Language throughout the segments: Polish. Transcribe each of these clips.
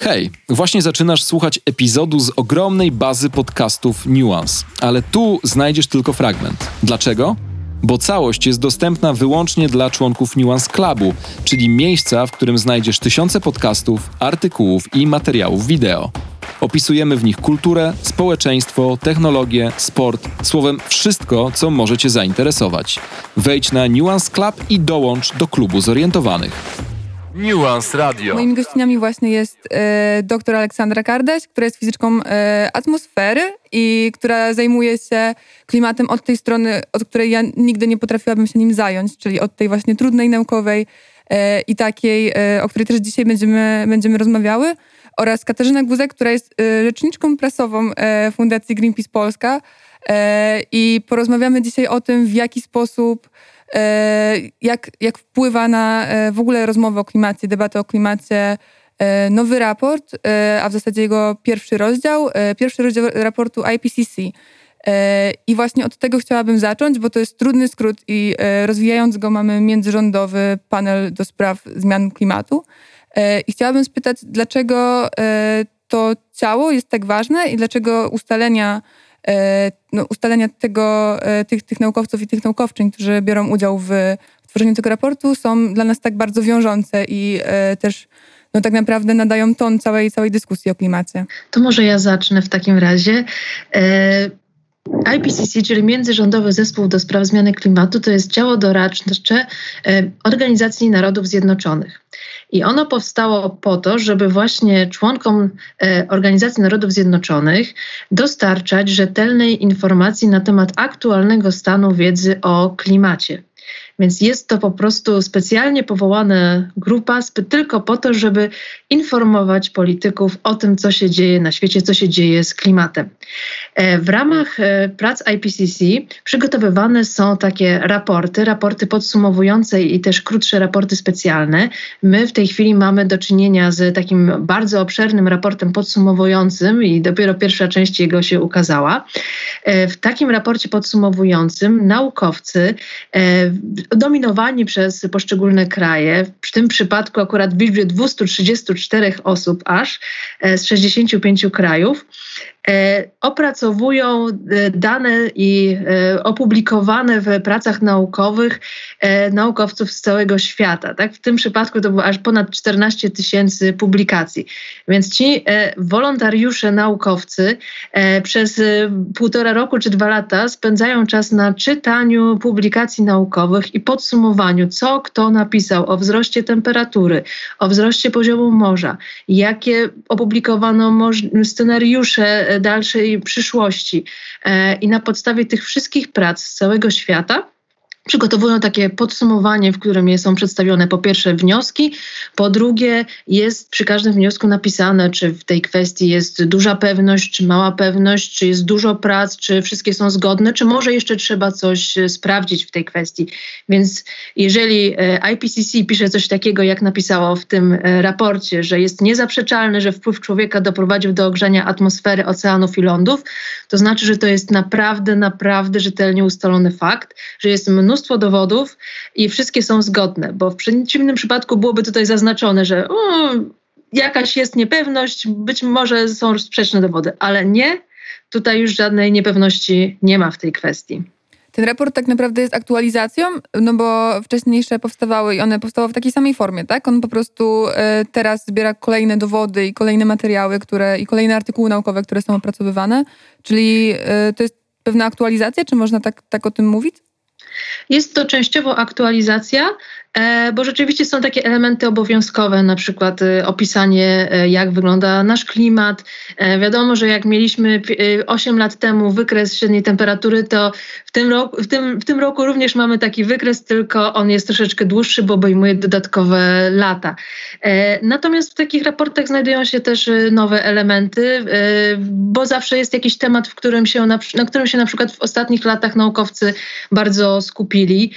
Hej, właśnie zaczynasz słuchać epizodu z ogromnej bazy podcastów Nuance, ale tu znajdziesz tylko fragment. Dlaczego? Bo całość jest dostępna wyłącznie dla członków Nuance Clubu, czyli miejsca, w którym znajdziesz tysiące podcastów, artykułów i materiałów wideo. Opisujemy w nich kulturę, społeczeństwo, technologię, sport, słowem wszystko, co może Cię zainteresować. Wejdź na Nuance Club i dołącz do klubu zorientowanych. Nuance Radio. Moimi gościniami właśnie jest e, dr Aleksandra Kardaś, która jest fizyczką e, atmosfery i która zajmuje się klimatem od tej strony, od której ja nigdy nie potrafiłabym się nim zająć, czyli od tej właśnie trudnej naukowej e, i takiej, e, o której też dzisiaj będziemy, będziemy rozmawiały, oraz Katarzyna Guzek, która jest e, rzeczniczką prasową e, Fundacji Greenpeace Polska i porozmawiamy dzisiaj o tym, w jaki sposób jak, jak wpływa na e, w ogóle rozmowę o klimacie, debatę o klimacie e, nowy raport, a w zasadzie jego pierwszy rozdział, pierwszy rozdział raportu IPCC. I właśnie od tego chciałabym zacząć, bo to jest trudny skrót i rozwijając go mamy międzyrządowy panel do spraw zmian klimatu. I chciałabym spytać, dlaczego to ciało jest tak ważne i dlaczego ustalenia E, no, ustalenia tego, e, tych, tych naukowców i tych naukowczyń, którzy biorą udział w tworzeniu tego raportu, są dla nas tak bardzo wiążące i e, też no, tak naprawdę nadają ton całej, całej dyskusji o klimacie. To może ja zacznę w takim razie. IPCC, czyli Międzyrządowy Zespół do Spraw Zmiany Klimatu, to jest działo doradcze Organizacji Narodów Zjednoczonych. I ono powstało po to, żeby właśnie członkom e, Organizacji Narodów Zjednoczonych dostarczać rzetelnej informacji na temat aktualnego stanu wiedzy o klimacie. Więc jest to po prostu specjalnie powołana grupa tylko po to, żeby informować polityków o tym, co się dzieje na świecie, co się dzieje z klimatem. E, w ramach e, prac IPCC przygotowywane są takie raporty, raporty podsumowujące i też krótsze raporty specjalne. My w tej chwili mamy do czynienia z takim bardzo obszernym raportem podsumowującym i dopiero pierwsza część jego się ukazała. E, w takim raporcie podsumowującym naukowcy dominowani przez poszczególne kraje, w tym przypadku akurat w liczbie 234 osób aż e, z 65 krajów, opracowują e, dane i e, opublikowane w pracach naukowych naukowców z całego świata. Tak? W tym przypadku to było aż ponad 14 tysięcy publikacji. Więc ci wolontariusze, naukowcy przez półtora roku czy dwa lata spędzają czas na czytaniu publikacji naukowych i podsumowaniu, co kto napisał o wzroście temperatury, o wzroście poziomu morza, jakie opublikowano scenariusze dalszej przyszłości. E, I na podstawie tych wszystkich prac z całego świata przygotowują takie podsumowanie, w którym są przedstawione po pierwsze wnioski, po drugie jest przy każdym wniosku napisane, czy w tej kwestii jest duża pewność, czy mała pewność, czy jest dużo prac, czy wszystkie są zgodne, czy może jeszcze trzeba coś e, sprawdzić w tej kwestii. Więc jeżeli e, IPCC pisze coś takiego, jak napisało w tym e, raporcie, że jest niezaprzeczalne, że wpływ człowieka doprowadził do ogrzania atmosfery, oceanów i lądów, to znaczy, że to jest naprawdę, naprawdę rzetelnie ustalony fakt, że jest mnóstwo mnóstwo dowodów i wszystkie są zgodne, bo w przeciwnym przypadku byłoby tutaj zaznaczone, że jakaś jest niepewność, być może są sprzeczne dowody, ale nie, tutaj już żadnej niepewności nie ma w tej kwestii. Ten raport tak naprawdę jest aktualizacją, no bo wcześniejsze powstawały i one powstały w takiej samej formie, tak? On po prostu e, teraz zbiera kolejne dowody i kolejne materiały, które i kolejne artykuły naukowe, które są opracowywane. Czyli e, to jest pewna aktualizacja, czy można tak, tak o tym mówić? Jest to częściowo aktualizacja, bo rzeczywiście są takie elementy obowiązkowe, na przykład e, opisanie, e, jak wygląda nasz klimat. Wiadomo, że jak mieliśmy 8 lat temu wykres średniej temperatury, to w tym, roku, w, tym, w tym roku również mamy taki wykres, tylko on jest troszeczkę dłuższy, bo obejmuje dodatkowe lata. Natomiast w takich raportach znajdują się też nowe elementy, bo zawsze jest jakiś temat, w którym się na, na którym się na przykład w ostatnich latach naukowcy bardzo skupili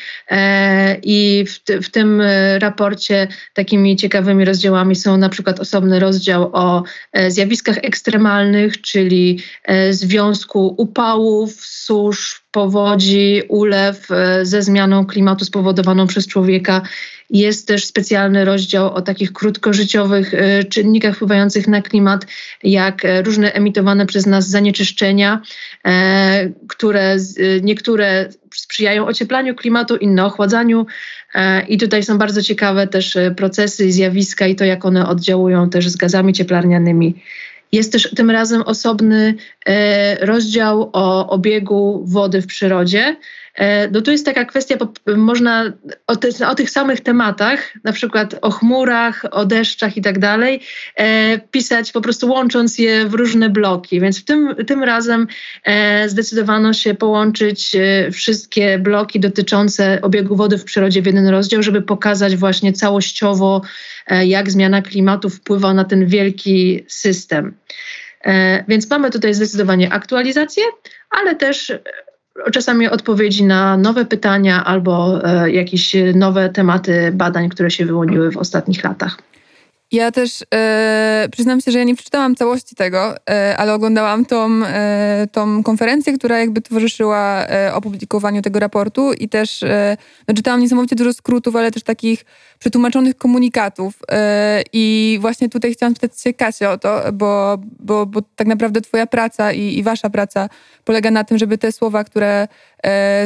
i w, w w tym e, raporcie takimi ciekawymi rozdziałami są na przykład osobny rozdział o e, zjawiskach ekstremalnych, czyli e, związku upałów, susz, powodzi, ulew ze zmianą klimatu spowodowaną przez człowieka. Jest też specjalny rozdział o takich krótkożyciowych czynnikach wpływających na klimat, jak różne emitowane przez nas zanieczyszczenia, które niektóre sprzyjają ocieplaniu klimatu, inne ochładzaniu. I tutaj są bardzo ciekawe też procesy, zjawiska i to, jak one oddziałują też z gazami cieplarnianymi. Jest też tym razem osobny e, rozdział o obiegu wody w przyrodzie. E, no tu jest taka kwestia, można o, te, o, tych samych tematach, na przykład o chmurach, o deszczach i tak dalej, e, pisać po prostu łącząc je w różne bloki. Więc w tym, tym razem zdecydowano się połączyć wszystkie bloki dotyczące obiegu wody w przyrodzie w jeden rozdział, żeby pokazać właśnie całościowo, jak zmiana klimatu wpływa na ten wielki system. Więc mamy tutaj zdecydowanie aktualizację, ale też czasami odpowiedzi na nowe pytania albo e, jakieś nowe tematy badań, które się wyłoniły w ostatnich latach. Ja też e, przyznam się, że ja nie przeczytałam całości tego, e, ale oglądałam tą, e, tą konferencję, która jakby towarzyszyła e, opublikowaniu tego raportu i też e, no, czytałam niesamowicie dużo skrótów, ale też takich przetłumaczonych komunikatów. E, I właśnie tutaj chciałam spytać się Kasia o to, bo, bo, bo tak naprawdę twoja praca i, i wasza praca polega na tym, żeby te słowa, które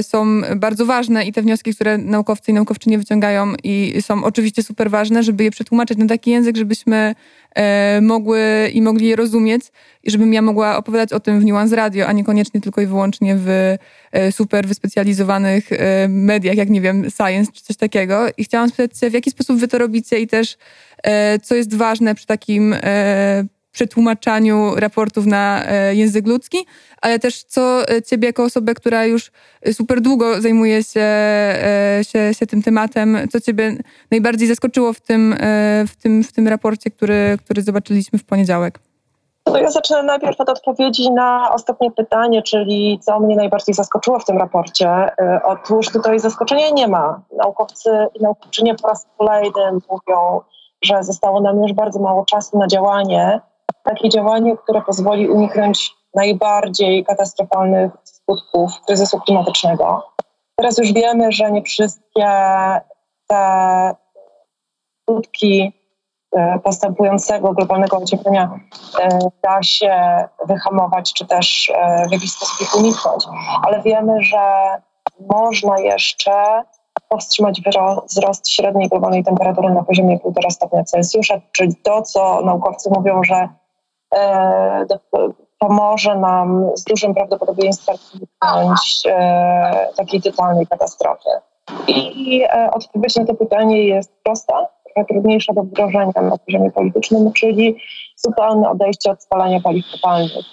są bardzo ważne i te wnioski, które naukowcy i naukowczynie wyciągają i są oczywiście super ważne, żeby je przetłumaczyć na taki język, żebyśmy e, mogły i mogli je rozumieć i żebym ja mogła opowiadać o tym w Nuance Radio, a niekoniecznie tylko i wyłącznie w e, super wyspecjalizowanych mediach, jak nie wiem, Science czy coś takiego. I chciałam spytać się, w jaki sposób wy to robicie i też co jest ważne przy takim przetłumaczaniu raportów na e, język ludzki, ale też co e, ciebie jako osobę, która już super długo zajmuje się, e, się, się tym tematem, co ciebie najbardziej zaskoczyło w tym, w tym, w tym raporcie, który, który zobaczyliśmy w poniedziałek? No ja zacznę najpierw od odpowiedzi na ostatnie pytanie, czyli co mnie najbardziej zaskoczyło w tym raporcie. Otóż tutaj zaskoczenia nie ma. Naukowcy i naukowczynie po raz kolejny mówią, że zostało nam już bardzo mało czasu na działanie, takie działanie, które pozwoli uniknąć najbardziej katastrofalnych skutków kryzysu klimatycznego. Teraz już wiemy, że nie wszystkie te skutki e, postępującego globalnego ocieplenia e, da się wyhamować, czy też e, w jakiś sposób ich uniknąć, ale wiemy, że można jeszcze powstrzymać wzrost średniej globalnej temperatury na poziomie 1,5 stopnia Celsjusza, czyli to, co naukowcy mówią, że pomoże nam z dużym prawdopodobieństwem uniknąć e, takiej totalnej katastrofy. I e, odpowiedź na to pytanie jest prosta, trochę trudniejsza do wdrożenia na poziomie politycznym, czyli zupełne odejście od spalania paliw kopalnych.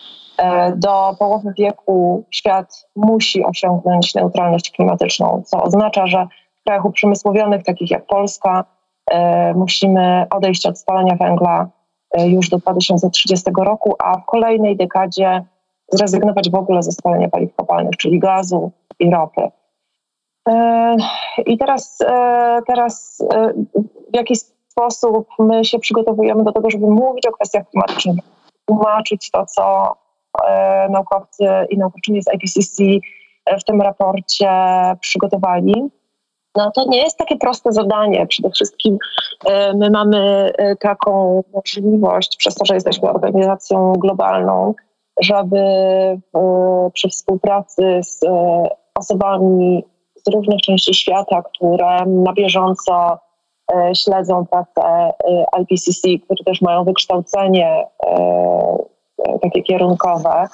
Do połowy wieku świat musi osiągnąć neutralność klimatyczną, co oznacza, że w krajach uprzemysłowionych, takich jak Polska, musimy odejść od spalania węgla E, już do 2030 roku, a w kolejnej dekadzie zrezygnować w ogóle ze spalania paliw kopalnych, czyli gazu i ropy. E, I teraz, e, teraz w jaki sposób my się przygotowujemy do tego, żeby mówić o kwestiach klimatycznych, tłumaczyć to, co naukowcy i naukowczyni z IPCC w tym raporcie przygotowali. No to nie jest takie proste zadanie. Przede wszystkim e, my mamy e, taką możliwość, przez to, że jesteśmy organizacją globalną, żeby przy współpracy z e, osobami z różnych części świata, które na bieżąco śledzą pracę IPCC, które też mają wykształcenie takie kierunkowe,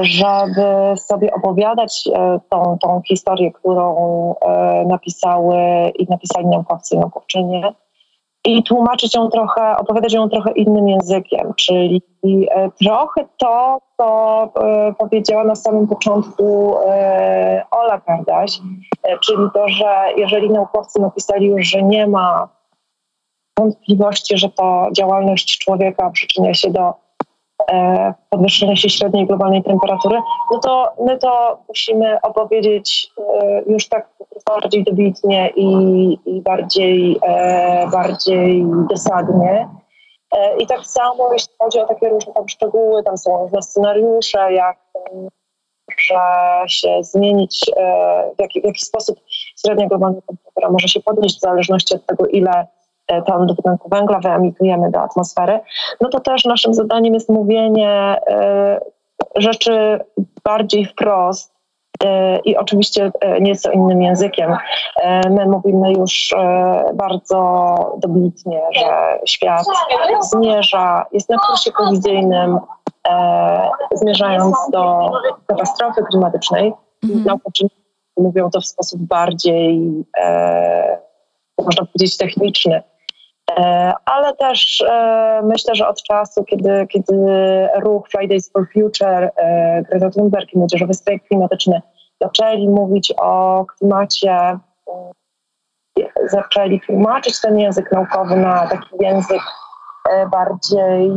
żeby sobie opowiadać e, tą, tą historię, którą e, napisały i napisali naukowcy i naukowczynie i tłumaczyć ją trochę, opowiadać ją trochę innym językiem, czyli e, trochę to, co powiedziała na samym początku Ola Kardaś, czyli to, że jeżeli naukowcy napisali już, że nie ma wątpliwości, że to działalność człowieka przyczynia się do podwyższenia się średniej globalnej temperatury, no to my to musimy opowiedzieć e, już tak bardziej dobitnie i, i bardziej, e, bardziej dosadnie. I tak samo jeśli chodzi o takie różne tam szczegóły, tam są różne scenariusze, jak może się zmienić, e, w jaki, w jaki sposób średnia globalna temperatura może się podnieść w zależności od tego, ile e, ton dwutlenku węgla wyemitujemy do atmosfery, no to też naszym zadaniem jest mówienie e, rzeczy bardziej wprost, e, i oczywiście e, nieco innym językiem. E, My mówimy już bardzo dobitnie, że świat zmierza, jest na kursie kolizyjnym, zmierzając do katastrofy klimatycznej. Mhm. Naukowczyni mówią to w sposób bardziej, można powiedzieć, techniczny. E, ale też e, myślę, że od czasu, kiedy, kiedy ruch Fridays for Future, e, Greta Thunberg i Młodzieżowy Strajk Klimatyczny zaczęli mówić o klimacie, zaczęli tłumaczyć ten język naukowy na taki język bardziej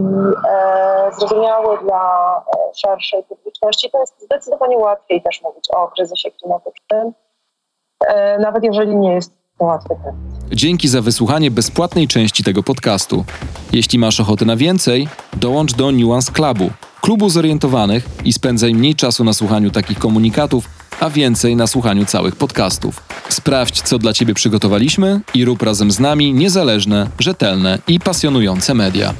zrozumiały dla szerszej publiczności, to jest zdecydowanie łatwiej też mówić o kryzysie klimatycznym, nawet jeżeli nie jest Dzięki za wysłuchanie bezpłatnej części tego podcastu. Jeśli masz ochotę na więcej, dołącz do Nuance Clubu, klubu zorientowanych i spędzaj mniej czasu na słuchaniu takich komunikatów, a więcej na słuchaniu całych podcastów. Sprawdź, co dla Ciebie przygotowaliśmy i rób razem z nami niezależne, rzetelne i pasjonujące media.